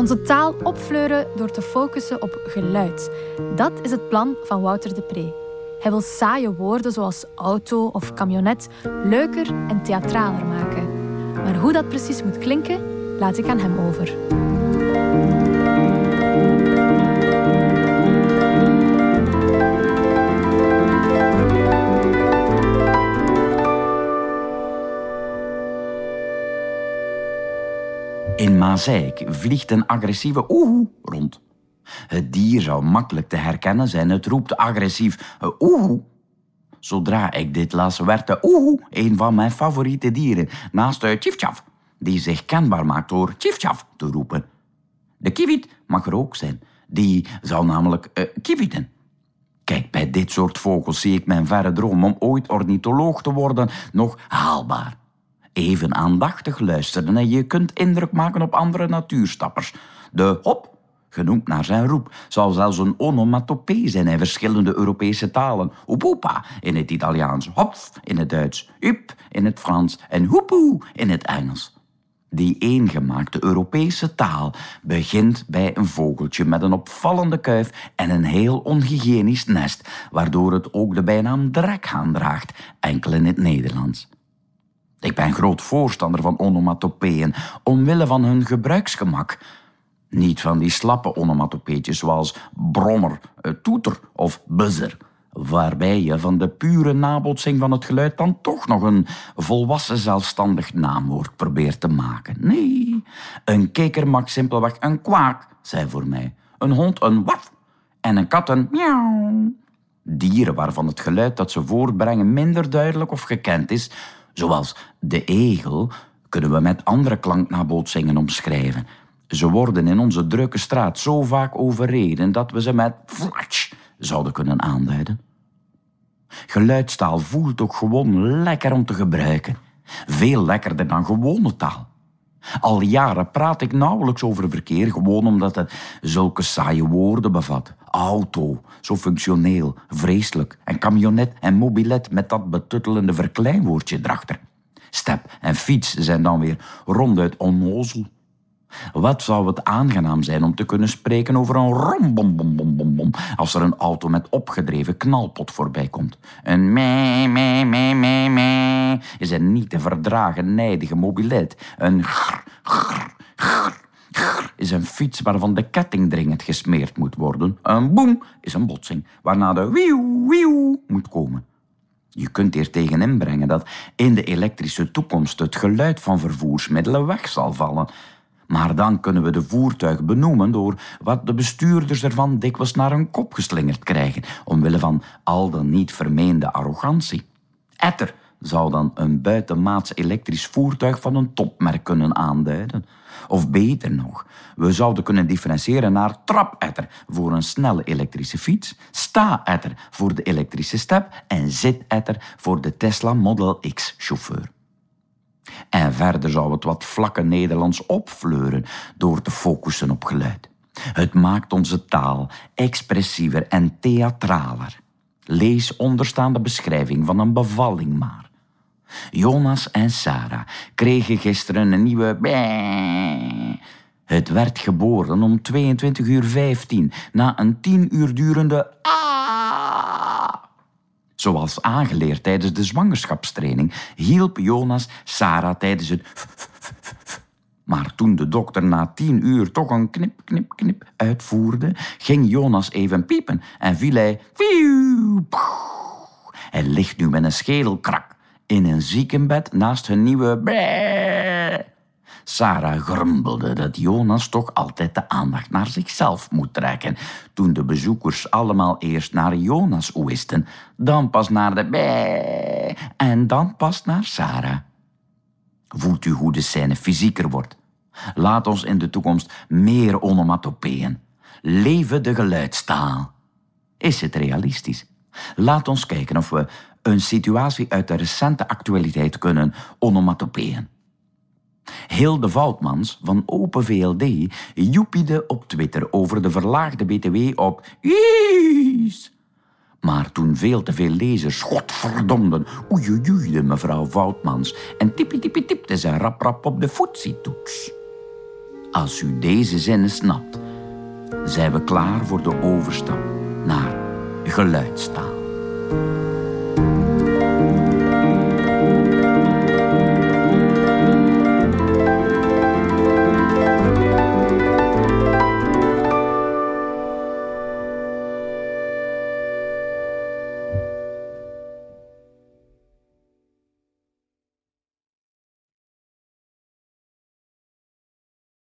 Onze taal opfleuren door te focussen op geluid. Dat is het plan van Wouter de Pre. Hij wil saaie woorden zoals auto of camionet leuker en theatraler maken. Maar hoe dat precies moet klinken, laat ik aan hem over. Mazeik vliegt een agressieve oeh rond. Het dier zou makkelijk te herkennen zijn. Het roept agressief oeh. Zodra ik dit las, werd de oeh een van mijn favoriete dieren. Naast de tjiftjaf, die zich kenbaar maakt door tjiftjaf te roepen. De kiewit mag er ook zijn. Die zou namelijk uh. Kijk, bij dit soort vogels zie ik mijn verre droom om ooit ornitholoog te worden nog haalbaar. Even aandachtig luisteren en je kunt indruk maken op andere natuurstappers. De hop, genoemd naar zijn roep, zal zelfs een onomatopee zijn in verschillende Europese talen. Oepoepa in het Italiaans, hopf in het Duits, up in het Frans en hoepoe in het Engels. Die eengemaakte Europese taal begint bij een vogeltje met een opvallende kuif en een heel onhygiënisch nest, waardoor het ook de bijnaam drekhaan draagt, enkel in het Nederlands. Ik ben groot voorstander van onomatopeeën, omwille van hun gebruiksgemak. Niet van die slappe onomatopeetjes zoals brommer, eh, toeter of buzzer, waarbij je van de pure nabootsing van het geluid dan toch nog een volwassen zelfstandig naamwoord probeert te maken. Nee, een kikker mag simpelweg een kwaak zijn voor mij, een hond een waf en een kat een miauw. Dieren waarvan het geluid dat ze voortbrengen minder duidelijk of gekend is, zoals de egel, kunnen we met andere klanknabootsingen omschrijven. Ze worden in onze drukke straat zo vaak overreden dat we ze met flatsch zouden kunnen aanduiden. Geluidstaal voelt ook gewoon lekker om te gebruiken. Veel lekkerder dan gewone taal. Al jaren praat ik nauwelijks over verkeer, gewoon omdat het zulke saaie woorden bevat. Auto, zo functioneel, vreselijk. En camionet en mobilet met dat betuttelende verkleinwoordje erachter. Step en fiets zijn dan weer ronduit onnozel. Wat zou het aangenaam zijn om te kunnen spreken over een rombombombom als er een auto met opgedreven knalpot voorbij komt. Een mee mee mee mee mee is een niet te verdragen nijdige mobilet. Een grr, grr is een fiets waarvan de ketting dringend gesmeerd moet worden. Een boem is een botsing waarna de wieuw wieuw moet komen. Je kunt hier tegen inbrengen dat in de elektrische toekomst het geluid van vervoersmiddelen weg zal vallen. Maar dan kunnen we de voertuigen benoemen door wat de bestuurders ervan dikwijls naar hun kop geslingerd krijgen, omwille van al dan niet vermeende arrogantie. Etter zou dan een buitenmaats elektrisch voertuig van een topmerk kunnen aanduiden. Of beter nog, we zouden kunnen differentiëren naar trapetter voor een snelle elektrische fiets, sta-etter voor de elektrische step en zit-etter voor de Tesla Model X chauffeur. En verder zou het wat vlakke Nederlands opfleuren door te focussen op geluid. Het maakt onze taal expressiever en theatraler. Lees onderstaande beschrijving van een bevalling maar. Jonas en Sarah kregen gisteren een nieuwe Het werd geboren om 22 uur 15 na een 10 uur durende Zoals aangeleerd tijdens de zwangerschapstraining hielp Jonas Sarah tijdens het maar toen de dokter na tien uur toch een knip, knip, knip uitvoerde, ging Jonas even piepen en viel hij... Hij ligt nu met een schedelkrak in een ziekenbed naast hun nieuwe... Sarah grumbelde dat Jonas toch altijd de aandacht naar zichzelf moet trekken. Toen de bezoekers allemaal eerst naar Jonas wisten, dan pas naar de bij en dan pas naar Sarah. Voelt u hoe de scène fysieker wordt? Laat ons in de toekomst meer onomatopeeën. Leven de geluidstaal. Is het realistisch? Laat ons kijken of we een situatie uit de recente actualiteit kunnen onomatopeeën. Hilde Voutmans van Open VLD joepiede op Twitter over de verlaagde BTW op Ies. Maar toen veel te veel lezers godverdomden oei mevrouw Voutmans en tippi tippi tipte ze rap rap op de toets. Als u deze zinnen snapt, zijn we klaar voor de overstap naar geluidstaal.